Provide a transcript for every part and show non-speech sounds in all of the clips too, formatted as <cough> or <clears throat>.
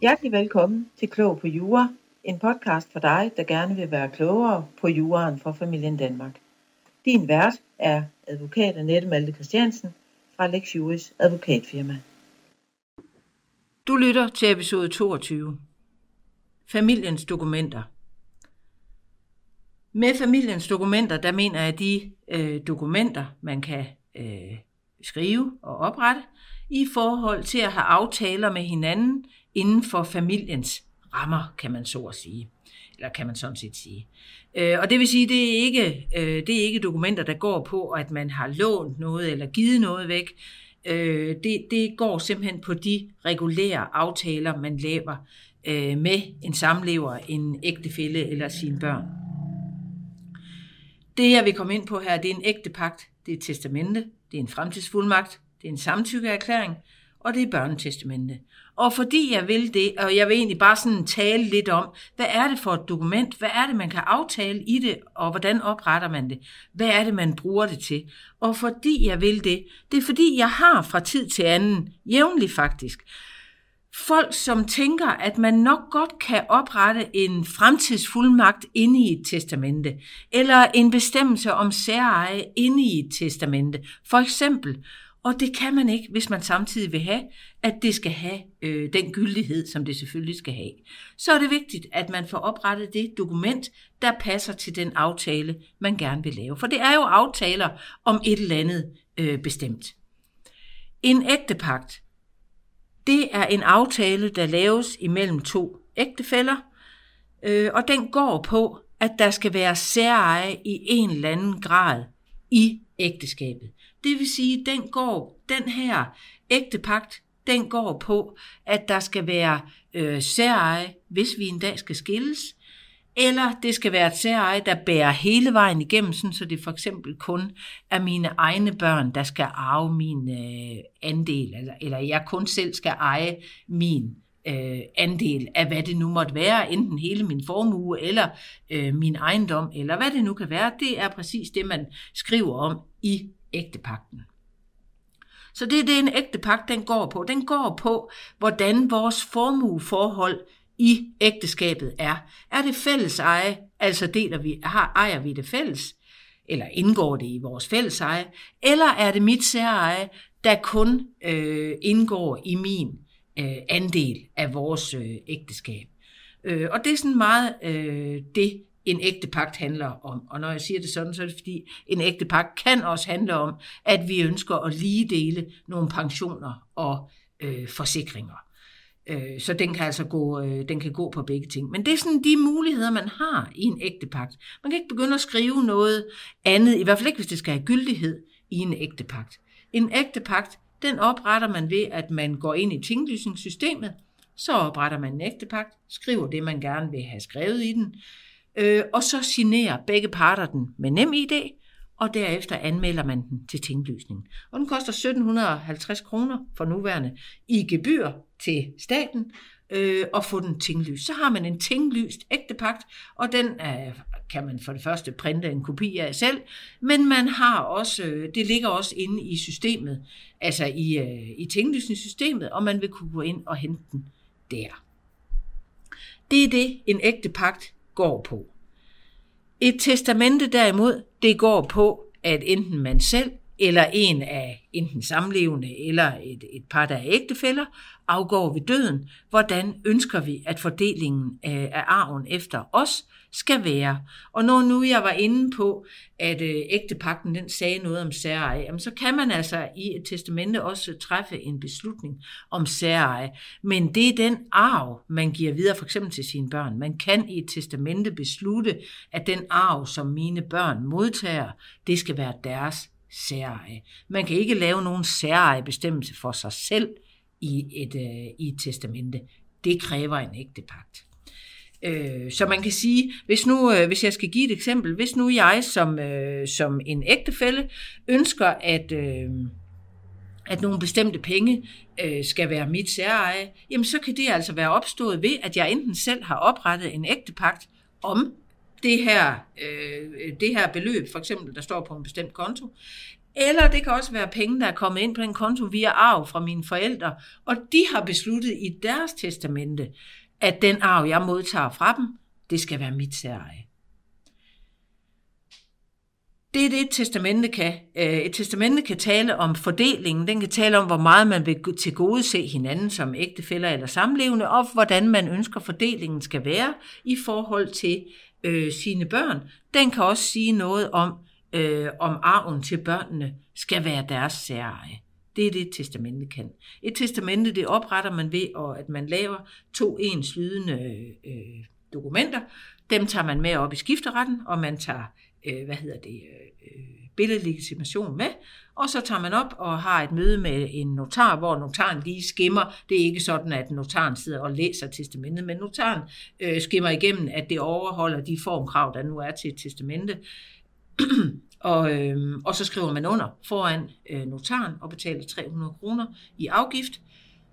Hjertelig velkommen til Klog på Jura, en podcast for dig, der gerne vil være klogere på juraen for familien Danmark. Din vært er advokat Annette Malte Christiansen fra Lex Juris advokatfirma. Du lytter til episode 22. Familiens dokumenter. Med familiens dokumenter, der mener jeg de øh, dokumenter, man kan øh, skrive og oprette, i forhold til at have aftaler med hinanden inden for familiens rammer, kan man så at sige. Eller kan man sådan set sige. Øh, og det vil sige, det er ikke, øh, det er ikke dokumenter, der går på, at man har lånt noget eller givet noget væk. Øh, det, det går simpelthen på de regulære aftaler, man laver øh, med en samlever, en ægtefælle eller sine børn. Det, jeg vil komme ind på her, det er en ægte pagt, det er et testamente, det er en fremtidsfuldmagt, det er en samtykkeerklæring, og det er børnetestamente. Og fordi jeg vil det, og jeg vil egentlig bare sådan tale lidt om, hvad er det for et dokument, hvad er det, man kan aftale i det, og hvordan opretter man det, hvad er det, man bruger det til. Og fordi jeg vil det, det er fordi, jeg har fra tid til anden, jævnligt faktisk, folk, som tænker, at man nok godt kan oprette en fremtidsfuldmagt inde i et testamente, eller en bestemmelse om særeje inde i et testamente. For eksempel, og det kan man ikke, hvis man samtidig vil have, at det skal have øh, den gyldighed, som det selvfølgelig skal have. Så er det vigtigt, at man får oprettet det dokument, der passer til den aftale, man gerne vil lave. For det er jo aftaler om et eller andet øh, bestemt. En ægtepagt, det er en aftale, der laves imellem to ægtefæller, øh, og den går på, at der skal være særeje i en eller anden grad i ægteskabet. Det vil sige, den går, den her ægtepagt, den går på, at der skal være øh, særeje, hvis vi en dag skal skilles, eller det skal være et særeje, der bærer hele vejen igennem, sådan, så det for eksempel kun er mine egne børn, der skal arve min øh, andel, eller, eller jeg kun selv skal eje min øh, andel af, hvad det nu måtte være, enten hele min formue, eller øh, min ejendom, eller hvad det nu kan være. Det er præcis det, man skriver om i ægtepakten. Så det er det, en ægtepagt den går på. Den går på, hvordan vores formueforhold i ægteskabet er. Er det fælles eje, altså deler vi, har, ejer vi det fælles, eller indgår det i vores fælles eje, eller er det mit særeje, der kun øh, indgår i min øh, andel af vores øh, ægteskab. Øh, og det er sådan meget øh, det, en ægte pagt handler om. Og når jeg siger det sådan, så er det fordi, en ægte pagt kan også handle om, at vi ønsker at lige dele nogle pensioner og øh, forsikringer. Øh, så den kan altså gå, øh, den kan gå på begge ting. Men det er sådan de muligheder, man har i en ægte pagt. Man kan ikke begynde at skrive noget andet, i hvert fald ikke, hvis det skal have gyldighed i en ægte pagt. En ægte pagt, den opretter man ved, at man går ind i tinglysningssystemet, så opretter man en ægte pagt, skriver det, man gerne vil have skrevet i den, øh, og så signerer begge parter den med nem ID, og derefter anmelder man den til tinglysning. Og den koster 1750 kroner for nuværende i gebyr til staten, øh, og få den tinglyst. Så har man en tinglyst ægtepagt, og den øh, kan man for det første printe en kopi af selv, men man har også, øh, det ligger også inde i systemet, altså i, øh, i tinglysningssystemet, og man vil kunne gå ind og hente den der. Det er det, en ægtepagt går på. Et testamente derimod, det går på, at enten man selv eller en af enten samlevende eller et, et par, der er ægtefælder, afgår ved døden, hvordan ønsker vi, at fordelingen øh, af arven efter os skal være. Og når nu jeg var inde på, at øh, ægtepakten den sagde noget om særeje, jamen så kan man altså i et testamente også træffe en beslutning om særeje. Men det er den arv, man giver videre for eksempel til sine børn. Man kan i et testamente beslutte, at den arv, som mine børn modtager, det skal være deres særeje. Man kan ikke lave nogen særeje bestemmelse for sig selv i et, øh, i et testamente. Det kræver en ægte pagt. Øh, så man kan sige, hvis nu, øh, hvis jeg skal give et eksempel, hvis nu jeg som, øh, som en ægtefælle ønsker, at, øh, at nogle bestemte penge øh, skal være mit særeje, jamen så kan det altså være opstået ved, at jeg enten selv har oprettet en ægtepagt om det her, øh, det her beløb, for eksempel, der står på en bestemt konto, Eller det kan også være penge, der er kommet ind på en konto via arv fra mine forældre, og de har besluttet i deres testamente, at den arv, jeg modtager fra dem, det skal være mit særeje. Det er det, et testamente kan. Øh, et testamente kan tale om fordelingen. Den kan tale om, hvor meget man vil til gode se hinanden som ægtefæller eller samlevende, og hvordan man ønsker fordelingen skal være i forhold til øh, sine børn. Den kan også sige noget om, øh, om arven til børnene skal være deres særeje. Det er det, et testamente kan. Et testamente, det opretter man ved, at man laver to enslydende øh, dokumenter. Dem tager man med op i skifteretten, og man tager øh, hvad hedder det, øh, øh billedlegitimation med, og så tager man op og har et møde med en notar, hvor notaren lige skimmer. Det er ikke sådan, at notaren sidder og læser testamentet, men notaren øh, skimmer igennem, at det overholder de formkrav, der nu er til et testamente. <clears throat> og, øh, og så skriver man under foran øh, notaren og betaler 300 kroner i afgift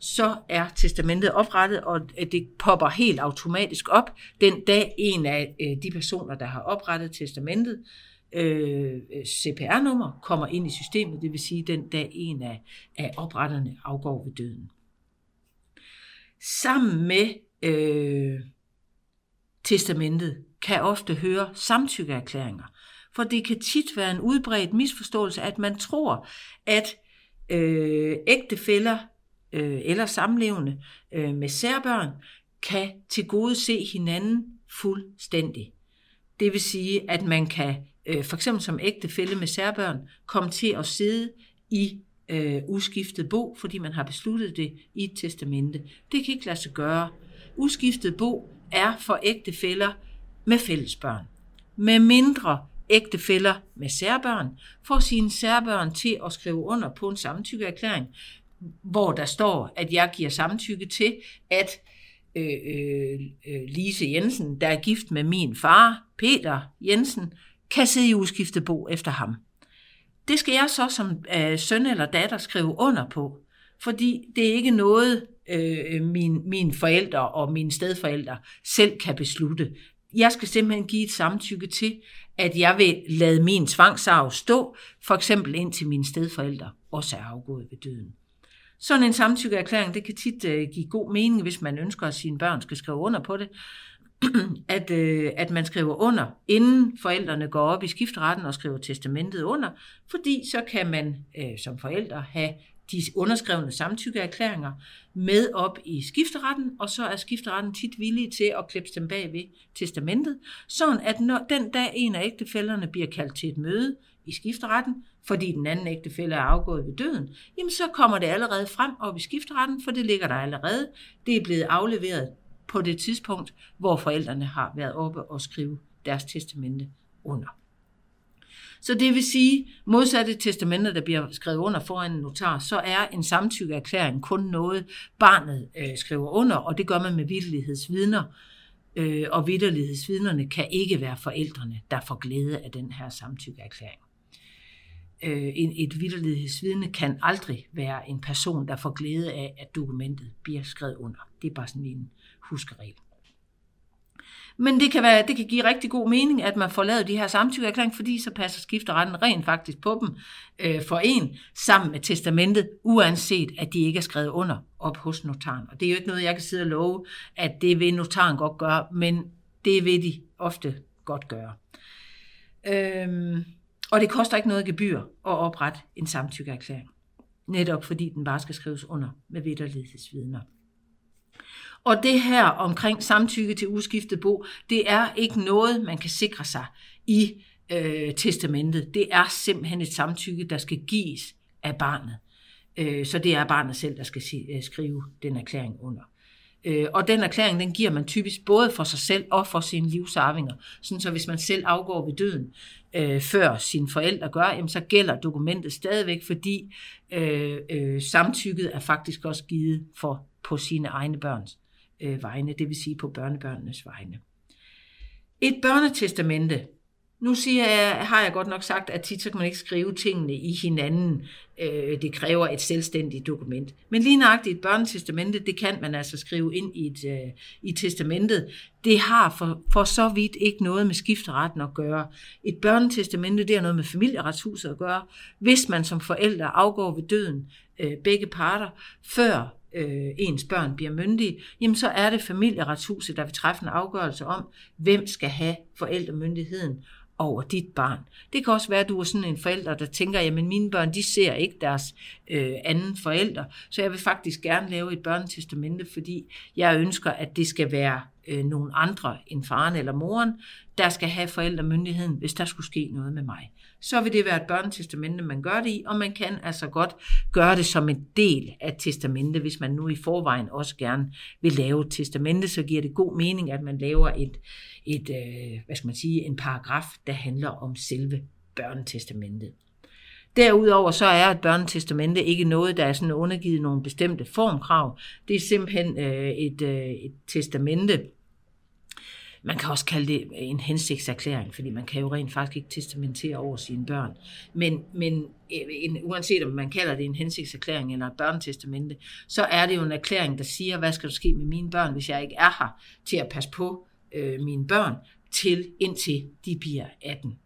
så er testamentet oprettet, og øh, det popper helt automatisk op den dag en af øh, de personer, der har oprettet testamentet, øh, CPR-nummer, kommer ind i systemet, det vil sige den dag en af, af opretterne afgår ved døden. Sammen med øh, testamentet kan ofte høre samtykkeerklæringer, for det kan tit være en udbredt misforståelse, at man tror, at øh, ægtefæller øh, eller samlevende øh, med særbørn kan til gode se hinanden fuldstændig. Det vil sige, at man kan øh, for eksempel som ægtefælle med særbørn komme til at sidde i øh, uskiftet bo, fordi man har besluttet det i et testamente. Det kan ikke lade sig gøre. Uskiftet bo er for ægtefæller med fællesbørn. Med mindre ægtefæller med særbørn får sine særbørn til at skrive under på en samtykkeerklæring, hvor der står, at jeg giver samtykke til, at øh, øh, øh Lise Jensen, der er gift med min far, Peter Jensen, kan sidde i uskiftebo efter ham. Det skal jeg så som øh, søn eller datter skrive under på, fordi det er ikke noget, øh, min, mine forældre og mine stedforældre selv kan beslutte. Jeg skal simpelthen give et samtykke til, at jeg vil lade min tvangsarv stå, for eksempel indtil mine stedforældre også er afgået ved døden. Sådan en samtykkeerklæring, det kan tit øh, give god mening, hvis man ønsker, at sine børn skal skrive under på det, <clears throat> at, øh, at man skriver under, inden forældrene går op i skifteretten og skriver testamentet under, fordi så kan man øh, som forældre have de underskrevne samtykkeerklæringer med op i skifteretten, og så er skifteretten tit villig til at klippe dem bag ved testamentet, sådan at når den dag en af ægtefælderne bliver kaldt til et møde i skifteretten, fordi den anden ægtefælle er afgået ved døden, jamen så kommer det allerede frem op i skifteretten, for det ligger der allerede. Det er blevet afleveret på det tidspunkt, hvor forældrene har været oppe og skrive deres testamente under. Så det vil sige, modsatte testamenter, der bliver skrevet under foran en notar, så er en samtykkeerklæring kun noget, barnet øh, skriver under, og det gør man med vidtelighedsvidner. Øh, og vidterlighedsvidnerne kan ikke være forældrene, der får glæde af den her samtykkeerklæring øh, en, et vidderlighedsvidne kan aldrig være en person, der får glæde af, at dokumentet bliver skrevet under. Det er bare sådan en huskeregel. Men det kan, være, det kan give rigtig god mening, at man får lavet de her samtykkeerklæringer, fordi så passer skifteretten rent faktisk på dem øh, for en, sammen med testamentet, uanset at de ikke er skrevet under op hos notaren. Og det er jo ikke noget, jeg kan sidde og love, at det vil notaren godt gøre, men det vil de ofte godt gøre. Øhm, og det koster ikke noget gebyr at oprette en samtykkeerklæring. Netop fordi den bare skal skrives under med vidderlighedsvidner. Og det her omkring samtykke til uskiftet bo, det er ikke noget, man kan sikre sig i øh, testamentet. Det er simpelthen et samtykke, der skal gives af barnet. Øh, så det er barnet selv, der skal øh, skrive den erklæring under. Øh, og den erklæring, den giver man typisk både for sig selv og for sine livsarvinger. Sådan så hvis man selv afgår ved døden, øh, før sine forældre gør, jamen, så gælder dokumentet stadigvæk, fordi øh, øh, samtykket er faktisk også givet for på sine egne børns øh, vegne, det vil sige på børnebørnenes vegne. Et børnetestamente, Nu siger jeg, har jeg godt nok sagt, at tit så kan man ikke skrive tingene i hinanden. Øh, det kræver et selvstændigt dokument. Men lige nøjagtigt et børnetestamente, det kan man altså skrive ind i, et, øh, i testamentet. Det har for, for så vidt ikke noget med skifteretten at gøre. Et børnetestamente, det har noget med familieretshuset at gøre. Hvis man som forældre afgår ved døden, øh, begge parter, før øh, ens børn bliver myndige, jamen så er det familieretshuset, der vil træffe en afgørelse om, hvem skal have forældremyndigheden over dit barn. Det kan også være, at du er sådan en forælder, der tænker, jamen mine børn, de ser ikke deres øh, anden forælder, så jeg vil faktisk gerne lave et børnetestamente, fordi jeg ønsker, at det skal være øh, nogen andre end faren eller moren, der skal have forældremyndigheden, hvis der skulle ske noget med mig. Så vil det være et børnetestamente, man gør det i, og man kan altså godt gøre det som en del af testamente, hvis man nu i forvejen også gerne vil lave et testamente, så giver det god mening, at man laver et, et øh, hvad skal man sige, en paragraf, der handler om selve børnetestamentet. Derudover så er et børnetestamente ikke noget, der er sådan undergivet nogle bestemte formkrav. Det er simpelthen øh, et, øh, et testamente, man kan også kalde det en hensigtserklæring, fordi man kan jo rent faktisk ikke testamentere over sine børn. Men, men øh, en, uanset om man kalder det en hensigtserklæring eller et børnetestamente, så er det jo en erklæring, der siger, hvad skal der ske med mine børn, hvis jeg ikke er her til at passe på øh, mine børn, til indtil de bliver 18.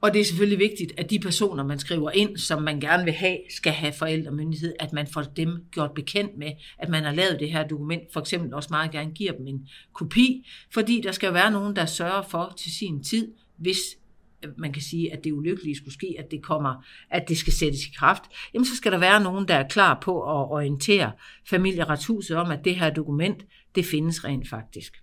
Og det er selvfølgelig vigtigt, at de personer, man skriver ind, som man gerne vil have, skal have forældremyndighed, at man får dem gjort bekendt med, at man har lavet det her dokument, for eksempel også meget gerne giver dem en kopi, fordi der skal være nogen, der sørger for til sin tid, hvis øh, man kan sige, at det ulykkelige skulle ske, at det kommer, at det skal sættes i kraft, jamen så skal der være nogen, der er klar på at orientere familieretshuset om, at det her dokument, det findes rent faktisk.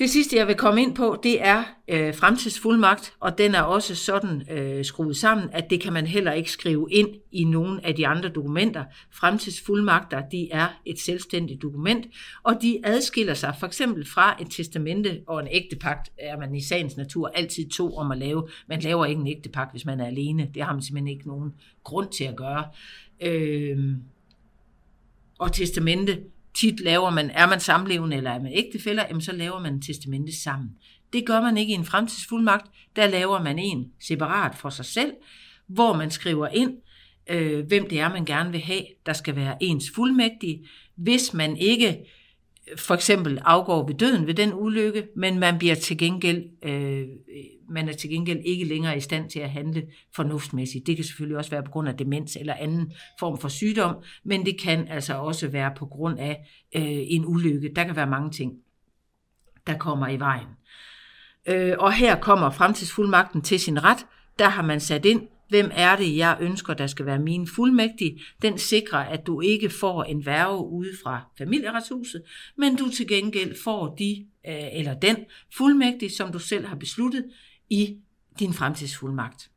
Det sidste, jeg vil komme ind på, det er øh, fremtidsfuldmagt, og den er også sådan øh, skruet sammen, at det kan man heller ikke skrive ind i nogen af de andre dokumenter. Fremtidsfuldmagter, de er et selvstændigt dokument, og de adskiller sig for eksempel fra et testamente og en ægtepagt, er man i sagens natur altid to om at lave. Man laver ikke en ægtepagt, hvis man er alene. Det har man simpelthen ikke nogen grund til at gøre. Øh, og testamente tit laver man, er man samlevende eller er man ægtefæller, jamen så laver man en testamente sammen. Det gør man ikke i en fremtidsfuldmagt. Der laver man en separat for sig selv, hvor man skriver ind, øh, hvem det er, man gerne vil have, der skal være ens fuldmægtige. Hvis man ikke for eksempel afgår ved døden ved den ulykke, men man bliver til gengæld, øh, man er til gengæld ikke længere i stand til at handle fornuftsmæssigt. Det kan selvfølgelig også være på grund af demens eller anden form for sygdom, men det kan altså også være på grund af øh, en ulykke. Der kan være mange ting, der kommer i vejen. Øh, og her kommer fremtidsfuldmagten til sin ret. Der har man sat ind, Hvem er det, jeg ønsker, der skal være min fuldmægtige? Den sikrer, at du ikke får en værve ude fra familieretshuset, men du til gengæld får de øh, eller den fuldmægtige, som du selv har besluttet i din fremtidsfuldmagt.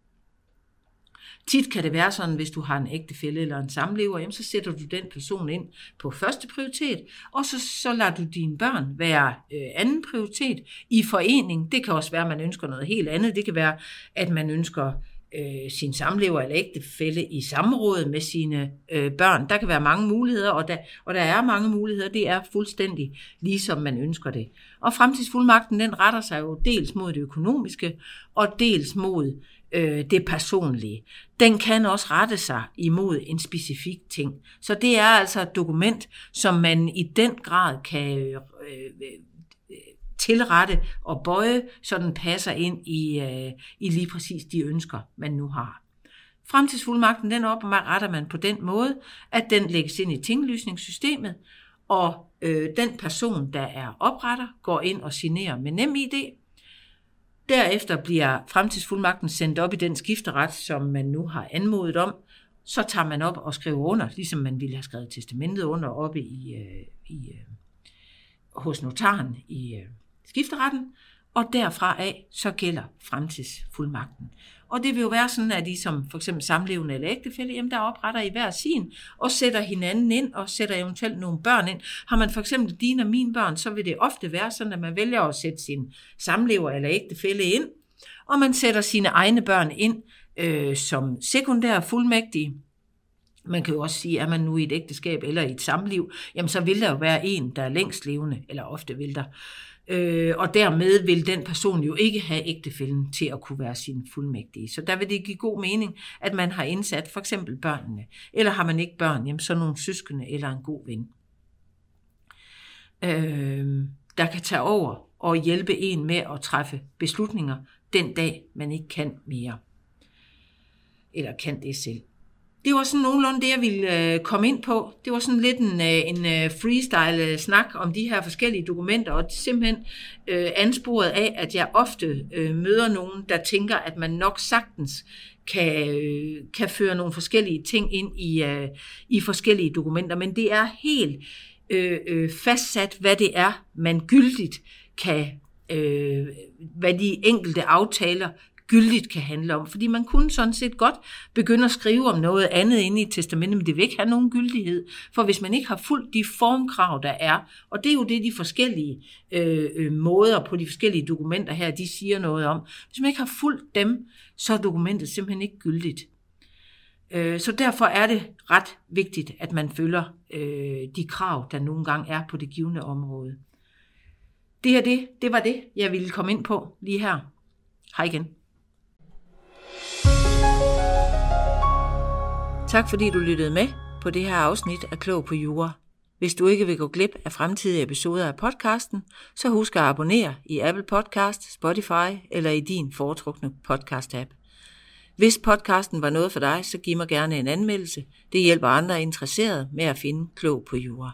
Tit kan det være sådan, hvis du har en ægtefælle eller en samlever, jamen, så sætter du den person ind på første prioritet, og så, så lader du dine børn være øh, anden prioritet i forening. Det kan også være, at man ønsker noget helt andet. Det kan være, at man ønsker øh, sin samlever eller ægtefælle i samråd med sine øh, børn. Der kan være mange muligheder, og der, og der er mange muligheder. Det er fuldstændig ligesom man ønsker det. Og fremtidsfuldmagten, den retter sig jo dels mod det økonomiske, og dels mod øh, det personlige. Den kan også rette sig imod en specifik ting. Så det er altså et dokument, som man i den grad kan øh, øh tilrette og bøje, så den passer ind i, øh, i lige præcis de ønsker, man nu har. Fremtidsfuldmagten den opretter man på den måde, at den lægges ind i tinglysningssystemet, og øh, den person, der er opretter, går ind og signerer med nem ID. Derefter bliver fremtidsfuldmagten sendt op i den skifteret, som man nu har anmodet om. Så tager man op og skriver under, ligesom man ville have skrevet testamentet under oppe i, øh, i, øh, hos notaren i, øh, skifteretten, og derfra af så gælder fremtidsfuldmagten. Og det vil jo være sådan, at I som for eksempel samlevende eller ægtefælde, jamen der opretter I hver sin, og sætter hinanden ind, og sætter eventuelt nogle børn ind. Har man for eksempel dine og mine børn, så vil det ofte være sådan, at man vælger at sætte sin samlever eller ægtefælde ind, og man sætter sine egne børn ind øh, som sekundære fuldmægtige. Man kan jo også sige, at man nu i et ægteskab eller i et samliv, jamen så vil der jo være en, der er længst levende, eller ofte vil der Øh, og dermed vil den person jo ikke have ægtefælden til at kunne være sin fuldmægtige. Så der vil det give god mening, at man har indsat for eksempel børnene. Eller har man ikke børn, jamen så nogle søskende eller en god ven. Øh, der kan tage over og hjælpe en med at træffe beslutninger den dag, man ikke kan mere. Eller kan det selv. Det var sådan nogenlunde det, jeg ville øh, komme ind på. Det var sådan lidt en, øh, en øh, freestyle snak om de her forskellige dokumenter, og det er simpelthen øh, ansporet af, at jeg ofte øh, møder nogen, der tænker, at man nok sagtens kan, øh, kan føre nogle forskellige ting ind i, øh, i forskellige dokumenter, men det er helt øh, øh, fastsat, hvad det er, man gyldigt kan, øh, hvad de enkelte aftaler gyldigt kan handle om. Fordi man kunne sådan set godt begynde at skrive om noget andet inde i testamentet, men det vil ikke have nogen gyldighed. For hvis man ikke har fulgt de formkrav, der er, og det er jo det, de forskellige øh, øh, måder på de forskellige dokumenter her, de siger noget om. Hvis man ikke har fulgt dem, så er dokumentet simpelthen ikke gyldigt. Øh, så derfor er det ret vigtigt, at man følger øh, de krav, der nogle gange er på det givende område. Det her det, det var det, jeg ville komme ind på lige her. Hej igen. Tak fordi du lyttede med på det her afsnit af Klog på Jura. Hvis du ikke vil gå glip af fremtidige episoder af podcasten, så husk at abonnere i Apple Podcast, Spotify eller i din foretrukne podcast-app. Hvis podcasten var noget for dig, så giv mig gerne en anmeldelse. Det hjælper andre interesserede med at finde klog på jura.